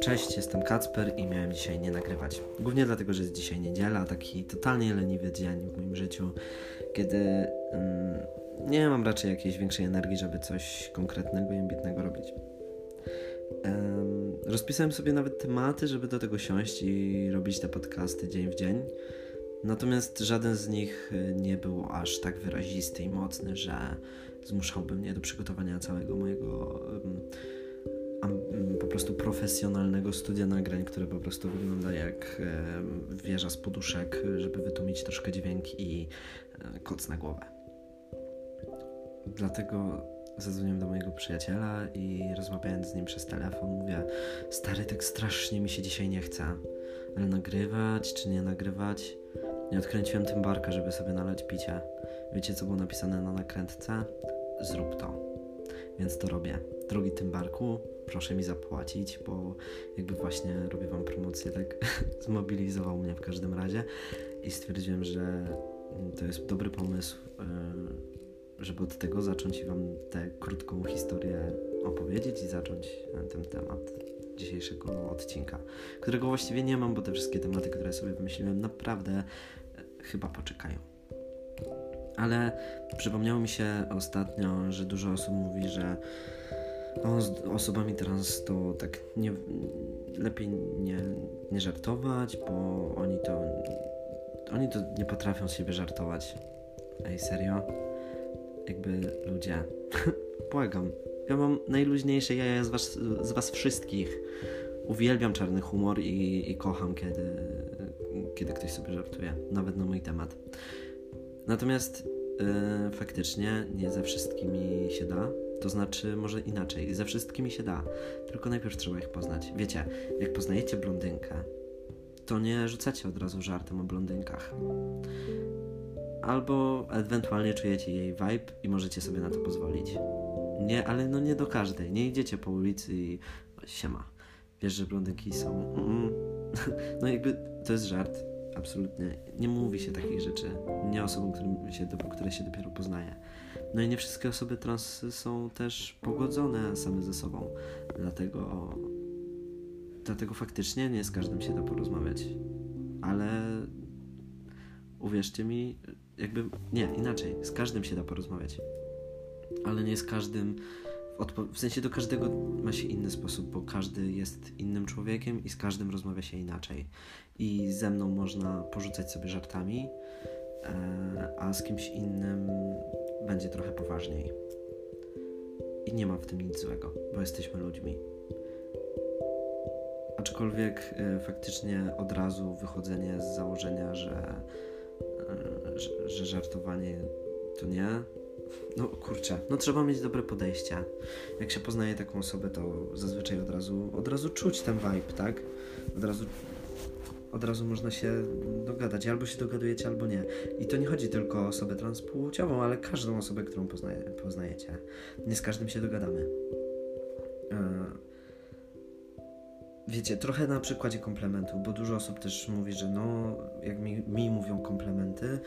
Cześć, jestem Kacper i miałem dzisiaj nie nagrywać. Głównie dlatego, że jest dzisiaj niedziela, taki totalnie leniwy dzień w moim życiu, kiedy mm, nie mam raczej jakiejś większej energii, żeby coś konkretnego i ambitnego robić. Um, rozpisałem sobie nawet tematy, żeby do tego siąść i robić te podcasty dzień w dzień. Natomiast żaden z nich nie był aż tak wyrazisty i mocny, że zmuszałby mnie do przygotowania całego mojego po prostu profesjonalnego studia nagrań, które po prostu wygląda jak wieża z poduszek, żeby wytłumić troszkę dźwięk i e, koc na głowę. Dlatego zadzwoniłem do mojego przyjaciela i rozmawiając z nim przez telefon mówię stary, tak strasznie mi się dzisiaj nie chce, ale nagrywać czy nie nagrywać? Nie odkręciłem tym barka, żeby sobie nalać picie. Wiecie, co było napisane na nakrętce? Zrób to. Więc to robię. Drogi tym barku, proszę mi zapłacić, bo jakby właśnie robię Wam promocję, tak zmobilizował mnie w każdym razie i stwierdziłem, że to jest dobry pomysł, e, żeby od tego zacząć i Wam tę krótką historię opowiedzieć i zacząć ten temat dzisiejszego odcinka, którego właściwie nie mam, bo te wszystkie tematy, które sobie wymyśliłem, naprawdę e, chyba poczekają. Ale przypomniało mi się ostatnio, że dużo osób mówi, że z osobami trans to tak nie, lepiej nie, nie żartować, bo oni to oni to nie potrafią z siebie żartować. Ej, serio? Jakby ludzie, błagam. Ja mam najluźniejsze jaja z was, z was wszystkich. Uwielbiam czarny humor i, i kocham, kiedy, kiedy ktoś sobie żartuje, nawet na mój temat. Natomiast yy, faktycznie nie ze wszystkimi się da. To znaczy, może inaczej, ze wszystkimi się da, tylko najpierw trzeba ich poznać. Wiecie, jak poznajecie blondynkę, to nie rzucacie od razu żartem o blondynkach. Albo ewentualnie czujecie jej vibe i możecie sobie na to pozwolić. Nie, ale no nie do każdej. Nie idziecie po ulicy i siema. Wiesz, że blondynki są. Mm. No jakby to jest żart. Absolutnie. Nie mówi się takich rzeczy. Nie osobom, którym się, które się dopiero poznaje. No i nie wszystkie osoby trans są też pogodzone same ze sobą. Dlatego, dlatego faktycznie nie z każdym się da porozmawiać. Ale uwierzcie mi, jakby nie, inaczej, z każdym się da porozmawiać. Ale nie z każdym w sensie do każdego ma się inny sposób, bo każdy jest innym człowiekiem i z każdym rozmawia się inaczej. I ze mną można porzucać sobie żartami, e, a z kimś innym będzie trochę poważniej. I nie ma w tym nic złego, bo jesteśmy ludźmi. Aczkolwiek e, faktycznie od razu wychodzenie z założenia, że, e, że, że żartowanie to nie, no kurczę, no trzeba mieć dobre podejście. Jak się poznaje taką osobę, to zazwyczaj od razu, od razu czuć ten vibe, tak? Od razu, od razu można się dogadać. Albo się dogadujecie, albo nie. I to nie chodzi tylko o osobę transpłciową, ale każdą osobę, którą poznaje, poznajecie. Nie z każdym się dogadamy. E, wiecie, trochę na przykładzie komplementów, bo dużo osób też mówi, że no, jak mi, mi mówią komplementy,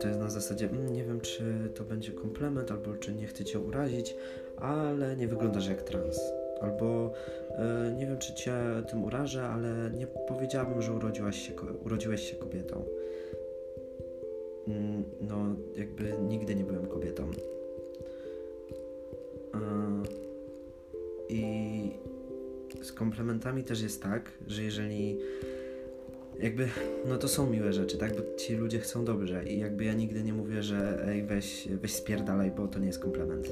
to jest na zasadzie, mm, nie wiem, czy to będzie komplement, albo czy nie chcę cię urazić, ale nie wyglądasz jak trans. Albo e, nie wiem, czy cię tym urażę, ale nie powiedziałabym, że urodziłaś się, urodziłeś się kobietą. Mm, no, jakby nigdy nie byłem kobietą. E, I z komplementami też jest tak, że jeżeli jakby, no to są miłe rzeczy, tak? Bo ci ludzie chcą dobrze i jakby ja nigdy nie mówię, że ej, weź, weź spierdalaj, bo to nie jest komplement.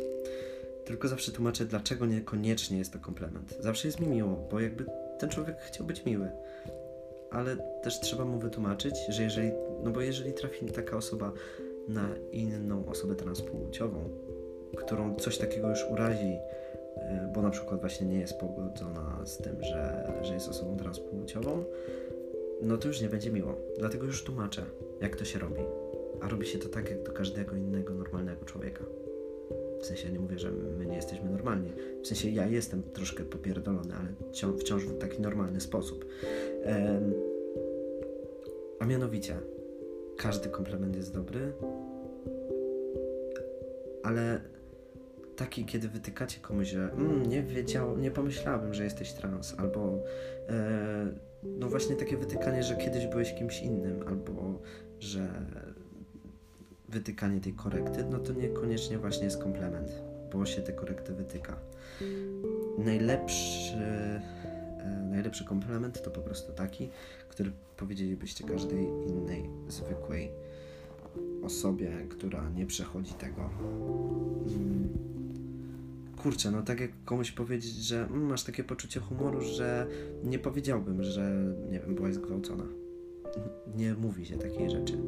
Tylko zawsze tłumaczę, dlaczego niekoniecznie jest to komplement. Zawsze jest mi miło, bo jakby ten człowiek chciał być miły. Ale też trzeba mu wytłumaczyć, że jeżeli, no bo jeżeli trafi taka osoba na inną osobę transpłciową, którą coś takiego już urazi, e, bo na przykład właśnie nie jest pogodzona z tym, że, że jest osobą transpłciową, no to już nie będzie miło. Dlatego już tłumaczę, jak to się robi. A robi się to tak, jak do każdego innego normalnego człowieka. W sensie nie mówię, że my nie jesteśmy normalni. W sensie ja jestem troszkę popierdolony, ale wciąż w taki normalny sposób. A mianowicie, każdy komplement jest dobry, ale taki, kiedy wytykacie komuś, że mm, nie wiedział, nie pomyślałabym, że jesteś trans, albo e, no właśnie takie wytykanie, że kiedyś byłeś kimś innym, albo że wytykanie tej korekty, no to niekoniecznie właśnie jest komplement, bo się te korekty wytyka. Najlepszy, e, najlepszy komplement to po prostu taki, który powiedzielibyście każdej innej zwykłej osobie, która nie przechodzi tego. Mm. Kurczę, no tak jak komuś powiedzieć, że mm, masz takie poczucie humoru, że nie powiedziałbym, że nie wiem, byłaś zgwałcona. Nie mówi się takiej rzeczy.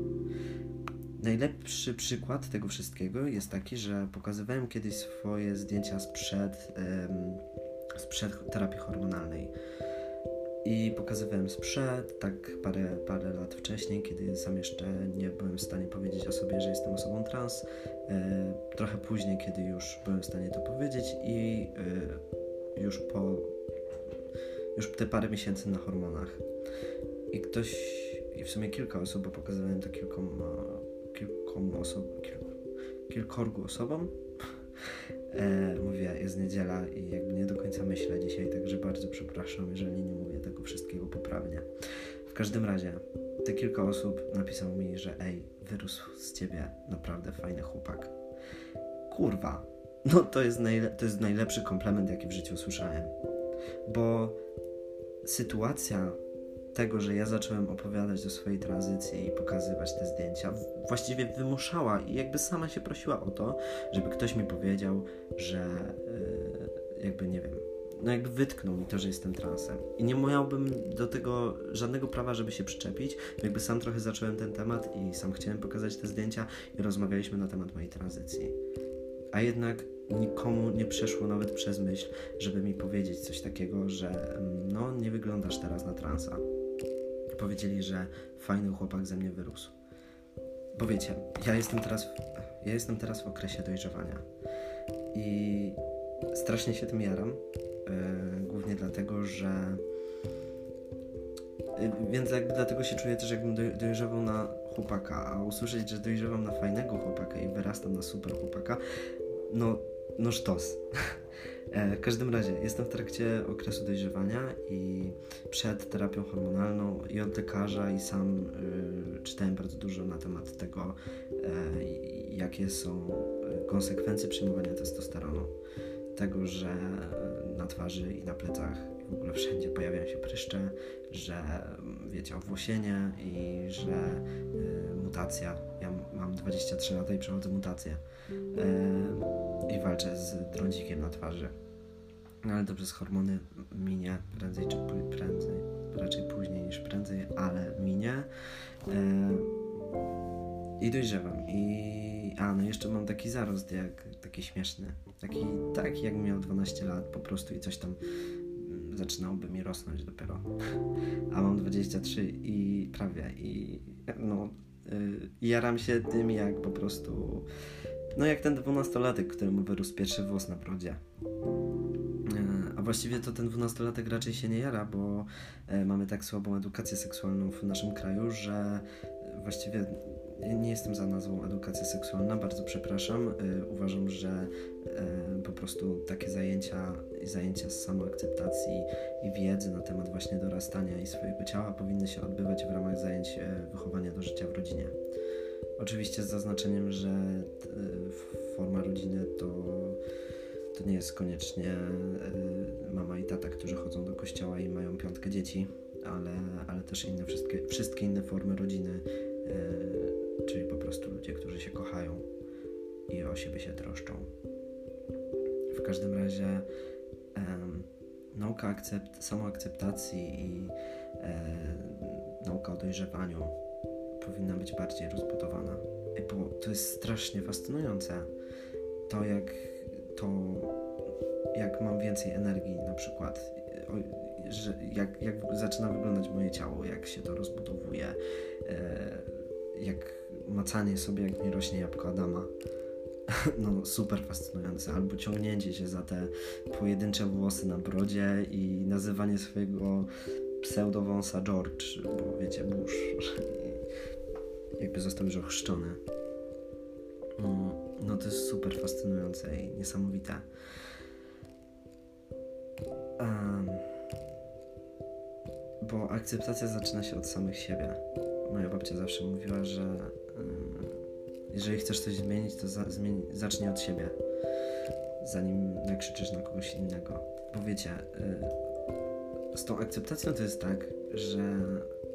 Najlepszy przykład tego wszystkiego jest taki, że pokazywałem kiedyś swoje zdjęcia sprzed, um, sprzed terapii hormonalnej. I pokazywałem sprzed, tak parę, parę lat wcześniej, kiedy sam jeszcze nie byłem w stanie powiedzieć o sobie, że jestem osobą trans. E, trochę później, kiedy już byłem w stanie to powiedzieć i e, już po już te parę miesięcy na hormonach. I ktoś, i w sumie kilka osób, bo pokazywałem to kilkom, kilkom osobom, kilku, kilkorgu osobom, E, mówię, jest niedziela i jakby nie do końca myślę dzisiaj, także bardzo przepraszam, jeżeli nie mówię tego wszystkiego poprawnie. W każdym razie, te kilka osób napisało mi, że ej, wyrósł z ciebie naprawdę fajny chłopak. Kurwa, no to jest, najle- to jest najlepszy komplement, jaki w życiu słyszałem. Bo sytuacja tego, że ja zacząłem opowiadać o swojej tranzycji i pokazywać te zdjęcia, właściwie wymuszała i jakby sama się prosiła o to, żeby ktoś mi powiedział, że yy, jakby nie wiem, no jakby wytknął mi to, że jestem transem. I nie miałbym do tego żadnego prawa, żeby się przyczepić. Jakby sam trochę zacząłem ten temat i sam chciałem pokazać te zdjęcia i rozmawialiśmy na temat mojej tranzycji. A jednak nikomu nie przeszło nawet przez myśl, żeby mi powiedzieć coś takiego, że mm, no nie wyglądasz teraz na transa powiedzieli, że fajny chłopak ze mnie wyrósł. Bo wiecie, ja jestem teraz w, ja jestem teraz w okresie dojrzewania i strasznie się tym jaram, yy, głównie dlatego, że yy, więc jakby dlatego się czuję też jakbym doj, dojrzewał na chłopaka, a usłyszeć, że dojrzewam na fajnego chłopaka i wyrastam na super chłopaka, no, no sztos. E, w każdym razie jestem w trakcie okresu dojrzewania i przed terapią hormonalną i od lekarza i sam y, czytałem bardzo dużo na temat tego, y, jakie są konsekwencje przyjmowania testosteronu. Tego, że na twarzy i na plecach w ogóle wszędzie pojawiają się pryszcze, że wiecie, owłosienie i że y, mutacja. Ja mam 23 lata i przechodzę mutację i walczę z trądzikiem na twarzy. No ale to przez hormony minie prędzej czy prędzej, raczej później niż prędzej, ale minie. E, I dojrzewam. I a no jeszcze mam taki zarost jak taki śmieszny. Taki, taki jak miał 12 lat po prostu i coś tam mm, zaczynałoby mi rosnąć dopiero. A mam 23 i prawie i no y, jaram się tym jak po prostu no jak ten dwunastolatek, któremu wyrósł pierwszy włos na brodzie. E, a właściwie to ten dwunastolatek raczej się nie jara, bo e, mamy tak słabą edukację seksualną w naszym kraju, że właściwie nie jestem za nazwą edukacja seksualna, bardzo przepraszam. E, uważam, że po prostu takie zajęcia, zajęcia z samoakceptacji i wiedzy na temat właśnie dorastania i swojego ciała powinny się odbywać w ramach zajęć wychowania do życia w rodzinie. Oczywiście z zaznaczeniem, że e, forma rodziny to, to nie jest koniecznie e, mama i tata, którzy chodzą do kościoła i mają piątkę dzieci, ale, ale też inne wszystkie, wszystkie inne formy rodziny, e, czyli po prostu ludzie, którzy się kochają i o siebie się troszczą. W każdym razie nauka akcept, samoakceptacji i nauka o dojrzewaniu powinna być bardziej rozbudowana. Bo to jest strasznie fascynujące. To jak to jak mam więcej energii na przykład, że jak, jak zaczyna wyglądać moje ciało, jak się to rozbudowuje, e, jak macanie sobie, jak mi rośnie jabłko Adama. No, super fascynujące. Albo ciągnięcie się za te pojedyncze włosy na brodzie i nazywanie swojego pseudowąsa George, bo wiecie, Bush jakby został już ochrzczony. Mm, no to jest super fascynujące i niesamowite. Um, bo akceptacja zaczyna się od samych siebie. Moja babcia zawsze mówiła, że um, jeżeli chcesz coś zmienić, to za, zacznij od siebie, zanim nakrzyczysz na kogoś innego. Bo wiecie, y, z tą akceptacją to jest tak, że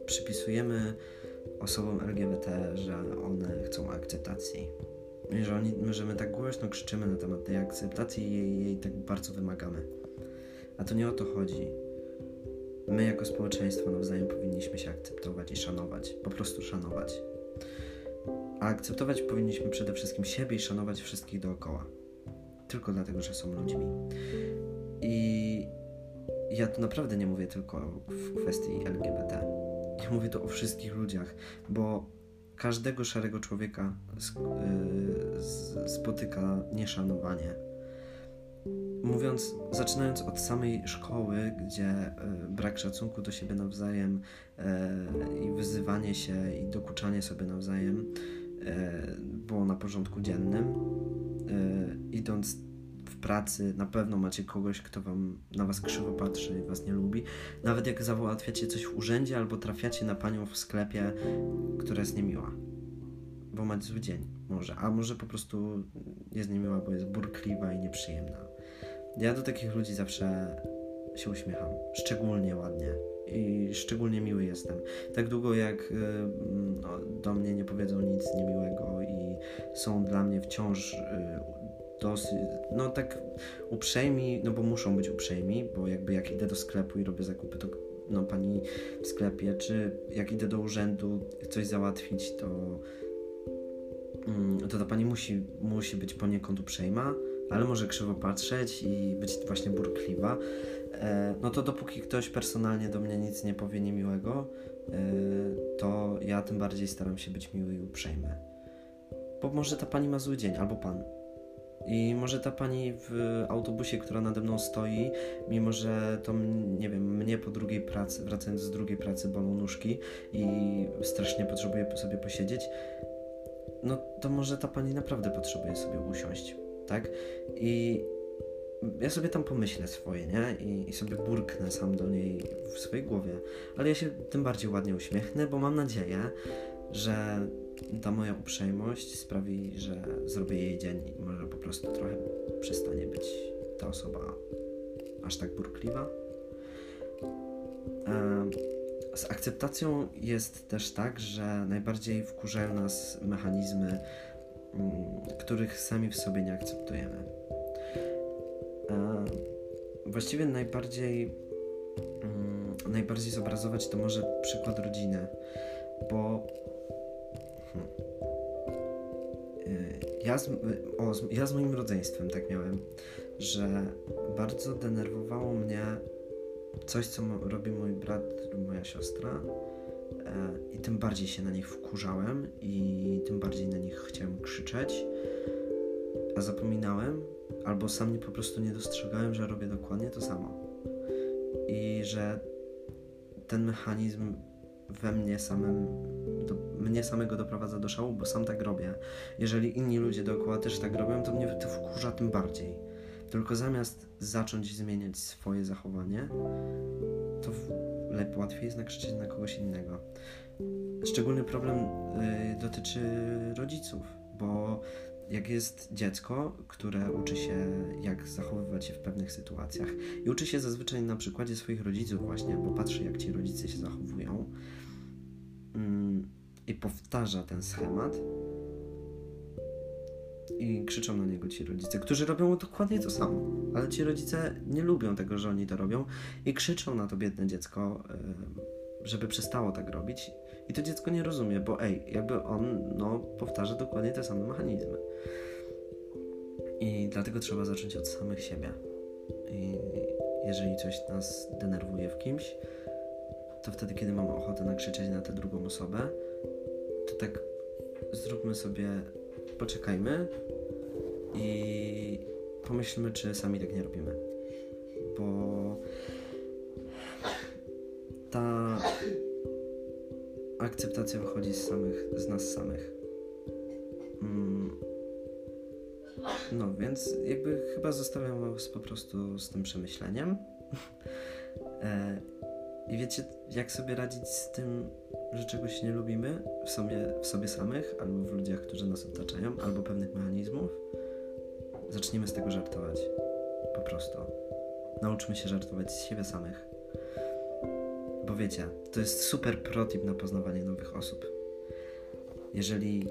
przypisujemy osobom LGBT, że one chcą akceptacji. Że, oni, że my tak głośno krzyczymy na temat tej akceptacji i jej, jej tak bardzo wymagamy. A to nie o to chodzi. My jako społeczeństwo nawzajem powinniśmy się akceptować i szanować. Po prostu szanować. A akceptować powinniśmy przede wszystkim siebie i szanować wszystkich dookoła. Tylko dlatego, że są ludźmi. I ja tu naprawdę nie mówię tylko w kwestii LGBT. Ja mówię tu o wszystkich ludziach, bo każdego szarego człowieka y, spotyka nieszanowanie. Mówiąc, zaczynając od samej szkoły, gdzie y, brak szacunku do siebie nawzajem y, i wyzywanie się i dokuczanie sobie nawzajem było na porządku dziennym, idąc pracy na pewno macie kogoś, kto wam na was krzywo patrzy i was nie lubi. Nawet jak załatwiacie coś w urzędzie albo trafiacie na panią w sklepie, która jest niemiła. Bo macie zły dzień, może. A może po prostu jest niemiła, bo jest burkliwa i nieprzyjemna. Ja do takich ludzi zawsze się uśmiecham. Szczególnie ładnie. I szczególnie miły jestem. Tak długo jak y, no, do mnie nie powiedzą nic niemiłego i są dla mnie wciąż y, dosyć, no tak uprzejmi, no bo muszą być uprzejmi, bo jakby jak idę do sklepu i robię zakupy, to no pani w sklepie, czy jak idę do urzędu coś załatwić, to mm, to ta pani musi, musi być poniekąd uprzejma, ale może krzywo patrzeć i być właśnie burkliwa. E, no to dopóki ktoś personalnie do mnie nic nie powie niemiłego, e, to ja tym bardziej staram się być miły i uprzejmy. Bo może ta pani ma zły dzień, albo pan. I może ta pani w autobusie, która nade mną stoi, mimo że to, nie wiem, mnie po drugiej pracy, wracając z drugiej pracy, bolą nóżki i strasznie potrzebuję sobie posiedzieć, no to może ta pani naprawdę potrzebuje sobie usiąść, tak? I ja sobie tam pomyślę swoje, nie? I, I, sobie burknę sam do niej w swojej głowie. Ale ja się tym bardziej ładnie uśmiechnę, bo mam nadzieję, że ta moja uprzejmość sprawi, że zrobię jej dzień i może po prostu trochę przestanie być ta osoba aż tak burkliwa. Z akceptacją jest też tak, że najbardziej wkurzają nas mechanizmy, mm, których sami w sobie nie akceptujemy. Właściwie najbardziej, mm, najbardziej zobrazować to może przykład rodziny, bo ja z, o, ja z moim rodzeństwem tak miałem, że bardzo denerwowało mnie coś, co robi mój brat lub moja siostra e, i tym bardziej się na nich wkurzałem i tym bardziej na nich chciałem krzyczeć, a zapominałem albo sam nie po prostu nie dostrzegałem, że robię dokładnie to samo. I że ten mechanizm we mnie samym, do, mnie samego doprowadza do szału, bo sam tak robię. Jeżeli inni ludzie dookoła też tak robią, to mnie to wkurza tym bardziej. Tylko zamiast zacząć zmieniać swoje zachowanie, to lepiej, łatwiej jest nakrzyczeć na kogoś innego. Szczególny problem y, dotyczy rodziców, bo jak jest dziecko, które uczy się, jak zachowywać się w pewnych sytuacjach i uczy się zazwyczaj na przykładzie swoich rodziców, właśnie, bo patrzy, jak ci rodzice się zachowują mm, i powtarza ten schemat. I krzyczą na niego ci rodzice, którzy robią dokładnie to samo, ale ci rodzice nie lubią tego, że oni to robią i krzyczą na to biedne dziecko, żeby przestało tak robić i to dziecko nie rozumie, bo ej, jakby on no, powtarza dokładnie te same mechanizmy. I dlatego trzeba zacząć od samych siebie. I jeżeli coś nas denerwuje w kimś, to wtedy, kiedy mamy ochotę nakrzyczeć na tę drugą osobę, tak zróbmy sobie, poczekajmy i pomyślmy, czy sami tak nie robimy. Bo ta akceptacja wychodzi z samych, z nas samych. Mm. No, więc jakby chyba zostawiam was po prostu z tym przemyśleniem. e, I wiecie, jak sobie radzić z tym, że czegoś nie lubimy w sobie, w sobie samych, albo w ludziach, którzy nas otaczają, albo pewnych mechanizmów? Zacznijmy z tego żartować. Po prostu. Nauczmy się żartować z siebie samych. Bo wiecie, to jest super protip na poznawanie nowych osób. Jeżeli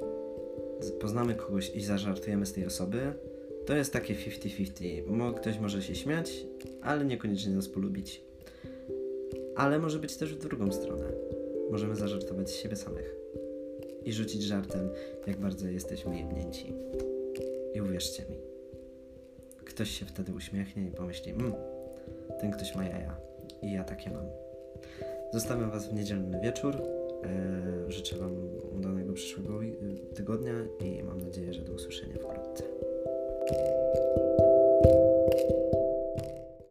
poznamy kogoś i zażartujemy z tej osoby, to jest takie 50-50. Ktoś może się śmiać, ale niekoniecznie nas polubić. Ale może być też w drugą stronę. Możemy zażartować z siebie samych i rzucić żartem, jak bardzo jesteśmy jebnięci. I uwierzcie mi, ktoś się wtedy uśmiechnie i pomyśli, mmm, ten ktoś ma jaja i ja takie mam. Zostawiam Was w niedzielny wieczór. Eee, życzę Wam udanego przyszłego tygodnia i mam nadzieję, że do usłyszenia wkrótce.